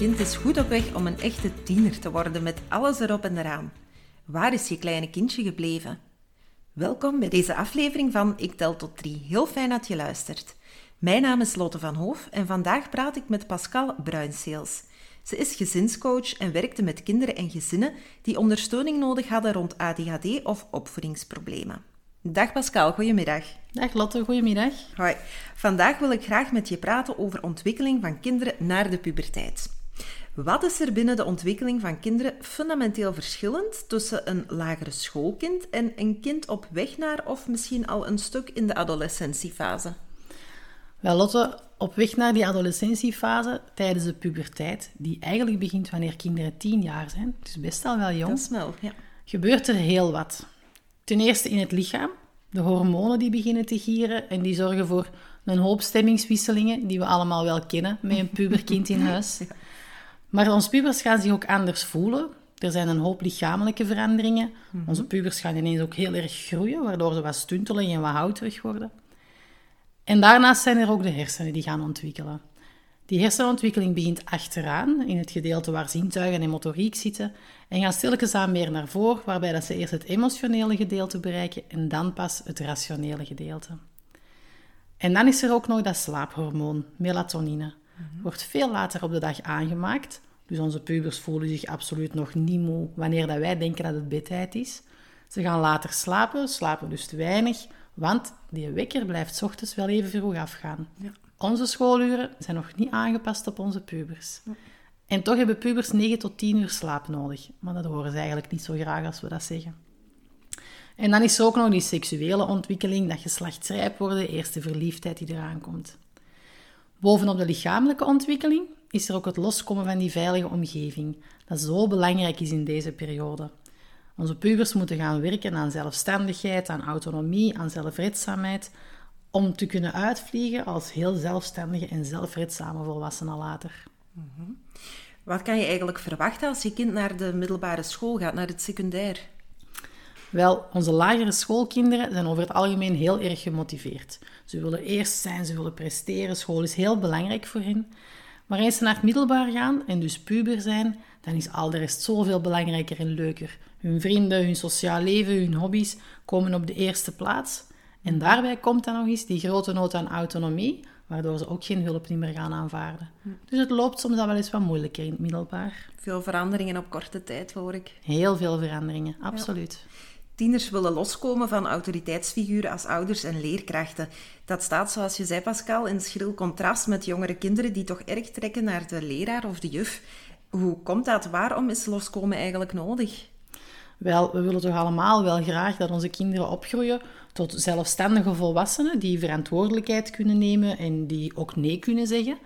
Kind is goed op weg om een echte tiener te worden met alles erop en eraan. Waar is je kleine kindje gebleven? Welkom bij deze aflevering van Ik tel tot drie. Heel fijn dat je luistert. Mijn naam is Lotte van Hoof en vandaag praat ik met Pascal Bruinseels. Ze is gezinscoach en werkte met kinderen en gezinnen die ondersteuning nodig hadden rond ADHD of opvoedingsproblemen. Dag Pascal, goedemiddag. Dag Lotte, goedemiddag. Hoi. Vandaag wil ik graag met je praten over ontwikkeling van kinderen naar de puberteit. Wat is er binnen de ontwikkeling van kinderen fundamenteel verschillend tussen een lagere schoolkind en een kind op weg naar of misschien al een stuk in de adolescentiefase? Wel Lotte, op weg naar die adolescentiefase tijdens de puberteit, die eigenlijk begint wanneer kinderen tien jaar zijn, dus best al wel jong, wel, ja. gebeurt er heel wat. Ten eerste in het lichaam, de hormonen die beginnen te gieren en die zorgen voor een hoop stemmingswisselingen die we allemaal wel kennen met een puberkind in huis. Maar onze pubers gaan zich ook anders voelen. Er zijn een hoop lichamelijke veranderingen. Onze pubers gaan ineens ook heel erg groeien, waardoor ze wat stuntelen en wat houterig worden. En daarnaast zijn er ook de hersenen die gaan ontwikkelen. Die hersenontwikkeling begint achteraan, in het gedeelte waar zintuigen en motoriek zitten, en gaat stilletjes aan meer naar voren, waarbij dat ze eerst het emotionele gedeelte bereiken en dan pas het rationele gedeelte. En dan is er ook nog dat slaaphormoon, melatonine. Wordt veel later op de dag aangemaakt, dus onze pubers voelen zich absoluut nog niet moe wanneer dat wij denken dat het bedtijd is. Ze gaan later slapen, slapen dus te weinig, want die wekker blijft 's ochtends wel even vroeg afgaan. Onze schooluren zijn nog niet aangepast op onze pubers. En toch hebben pubers 9 tot 10 uur slaap nodig. Maar dat horen ze eigenlijk niet zo graag als we dat zeggen. En dan is er ook nog die seksuele ontwikkeling, dat geslachtsrijp worden, eerste verliefdheid die eraan komt. Bovenop de lichamelijke ontwikkeling is er ook het loskomen van die veilige omgeving, dat zo belangrijk is in deze periode. Onze pubers moeten gaan werken aan zelfstandigheid, aan autonomie, aan zelfredzaamheid, om te kunnen uitvliegen als heel zelfstandige en zelfredzame volwassenen later. Wat kan je eigenlijk verwachten als je kind naar de middelbare school gaat, naar het secundair? Wel, onze lagere schoolkinderen zijn over het algemeen heel erg gemotiveerd. Ze willen eerst zijn, ze willen presteren, school is heel belangrijk voor hen. Maar eens ze naar het middelbaar gaan en dus puber zijn, dan is al de rest zoveel belangrijker en leuker. Hun vrienden, hun sociaal leven, hun hobby's komen op de eerste plaats. En daarbij komt dan nog eens die grote nood aan autonomie, waardoor ze ook geen hulp niet meer gaan aanvaarden. Dus het loopt soms al wel eens wat moeilijker in het middelbaar. Veel veranderingen op korte tijd, hoor ik. Heel veel veranderingen, absoluut. Tieners willen loskomen van autoriteitsfiguren als ouders en leerkrachten. Dat staat, zoals je zei Pascal, in schril contrast met jongere kinderen die toch erg trekken naar de leraar of de juf. Hoe komt dat? Waarom is loskomen eigenlijk nodig? Wel, we willen toch allemaal wel graag dat onze kinderen opgroeien tot zelfstandige volwassenen die verantwoordelijkheid kunnen nemen en die ook nee kunnen zeggen.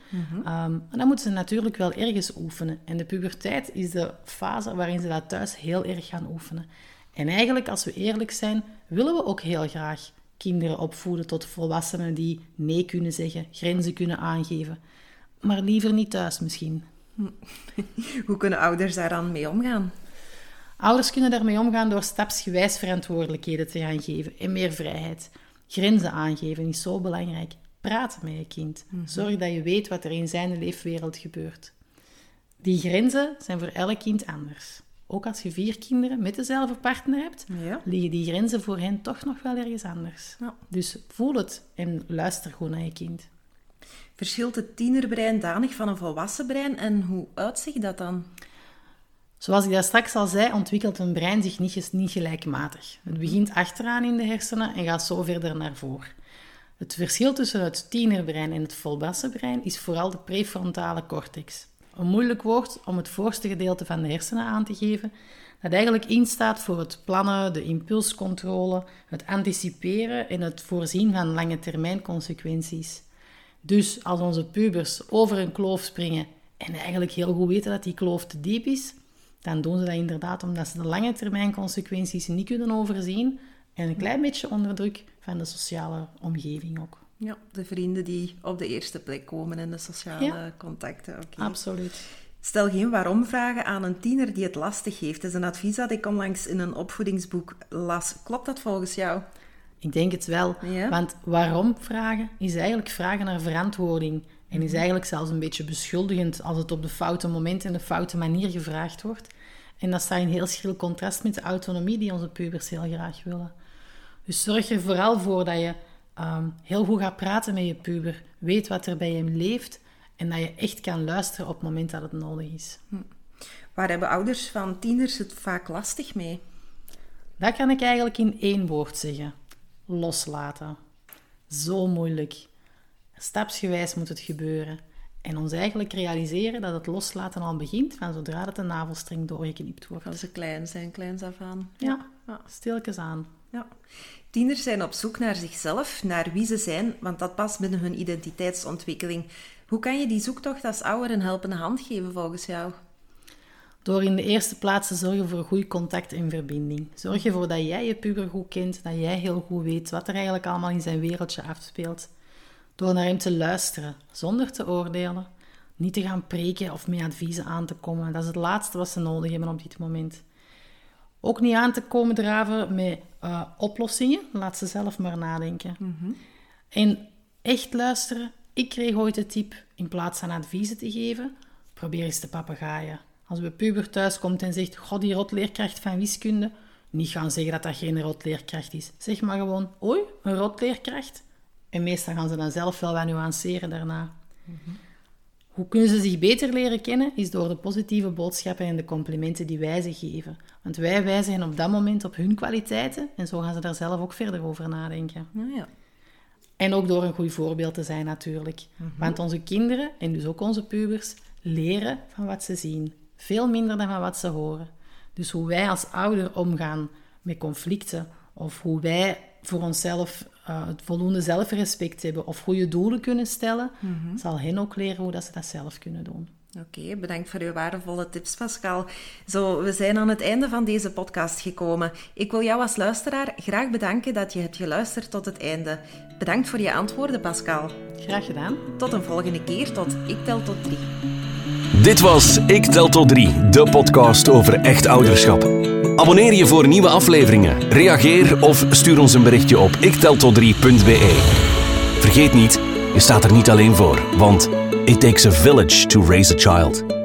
Ehm, maar dan moeten ze natuurlijk wel ergens oefenen. En de puberteit is de fase waarin ze dat thuis heel erg gaan oefenen. En eigenlijk, als we eerlijk zijn, willen we ook heel graag kinderen opvoeden tot volwassenen die nee kunnen zeggen, grenzen kunnen aangeven. Maar liever niet thuis misschien. Hoe kunnen ouders daar dan mee omgaan? Ouders kunnen daarmee omgaan door stapsgewijs verantwoordelijkheden te gaan geven en meer vrijheid. Grenzen aangeven is zo belangrijk. Praten met je kind. Zorg dat je weet wat er in zijn leefwereld gebeurt. Die grenzen zijn voor elk kind anders. Ook als je vier kinderen met dezelfde partner hebt, Ja. liggen die grenzen voor hen toch nog wel ergens anders. Ja. Dus voel het en luister gewoon naar je kind. Verschilt het tienerbrein danig van een volwassen brein en hoe uitzicht dat dan? Zoals ik daar straks al zei, ontwikkelt een brein zich niet, niet gelijkmatig. Het begint achteraan in de hersenen en gaat zo verder naar voren. Het verschil tussen het tienerbrein en het volwassen brein is vooral de prefrontale cortex. Een moeilijk woord om het voorste gedeelte van de hersenen aan te geven, dat eigenlijk instaat voor het plannen, de impulscontrole, het anticiperen en het voorzien van lange termijn consequenties. Dus als onze pubers over een kloof springen en eigenlijk heel goed weten dat die kloof te diep is, dan doen ze dat inderdaad omdat ze de lange termijn consequenties niet kunnen overzien en een klein beetje onder druk van de sociale omgeving ook. Ja, de vrienden die op de eerste plek komen in de sociale contacten. Okay. Absoluut. Stel geen waarom-vragen aan een tiener die het lastig heeft. Dat is een advies dat ik onlangs in een opvoedingsboek las. Klopt dat volgens jou? Ik denk het wel. Want waarom vragen is eigenlijk vragen naar verantwoording. En is eigenlijk zelfs een beetje beschuldigend als het op de foute moment en de foute manier gevraagd wordt. En dat staat in heel schril contrast met de autonomie die onze pubers heel graag willen. Dus zorg er vooral voor dat je um, heel goed gaat praten met je puber, weet wat er bij hem leeft en dat je echt kan luisteren op het moment dat het nodig is. Hm. Waar hebben ouders van tieners het vaak lastig mee? Dat kan ik eigenlijk in één woord zeggen. Loslaten. Zo moeilijk. Stapsgewijs moet het gebeuren. En ons eigenlijk realiseren dat het loslaten al begint van zodra dat de navelstreng doorgeknipt wordt. Als ze klein zijn, kleins af aan. Ja, ja. stilletjes aan. Ja. Tieners zijn op zoek naar zichzelf, naar wie ze zijn, want dat past binnen hun identiteitsontwikkeling. Hoe kan je die zoektocht als ouder een helpende hand geven volgens jou? Door in de eerste plaats te zorgen voor goed contact en verbinding. Zorg ervoor dat jij je puber goed kent, dat jij heel goed weet wat er eigenlijk allemaal in zijn wereldje afspeelt. Door naar hem te luisteren, zonder te oordelen. Niet te gaan preken of met adviezen aan te komen. Dat is het laatste wat ze nodig hebben op dit moment. Ook niet aan te komen draven met uh, oplossingen. Laat ze zelf maar nadenken. Mhm. En echt luisteren. Ik kreeg ooit de tip, in plaats van adviezen te geven, probeer eens te papegaaien. Als uw puber thuis komt en zegt, god, die rotleerkracht van wiskunde, niet gaan zeggen dat dat geen rotleerkracht is. Zeg maar gewoon, oei, een rotleerkracht. En meestal gaan ze dan zelf wel wat nuanceren daarna. Mhm. Hoe kunnen ze zich beter leren kennen? Is door de positieve boodschappen en de complimenten die wij ze geven. Want wij wijzen op dat moment op hun kwaliteiten en zo gaan ze daar zelf ook verder over nadenken. ja. En ook door een goed voorbeeld te zijn natuurlijk. Mhm. Want onze kinderen, en dus ook onze pubers, leren van wat ze zien. Veel minder dan van wat ze horen. Dus hoe wij als ouder omgaan met conflicten of hoe wij voor onszelf uh, het voldoende zelfrespect hebben of goede doelen kunnen stellen, mhm. zal hen ook leren hoe dat ze dat zelf kunnen doen. Oké, bedankt voor uw waardevolle tips, Pascal. Zo, we zijn aan het einde van deze podcast gekomen. Ik wil jou als luisteraar graag bedanken dat je hebt geluisterd tot het einde. Bedankt voor je antwoorden, Pascal. Graag gedaan. Tot een volgende keer, tot Ik Tel Tot 3. Dit was Ik Tel Tot 3, de podcast over echt ouderschap. Abonneer je voor nieuwe afleveringen, reageer of stuur ons een berichtje op ikteltot3.be. Vergeet niet, je staat er niet alleen voor, want it takes a village to raise a child.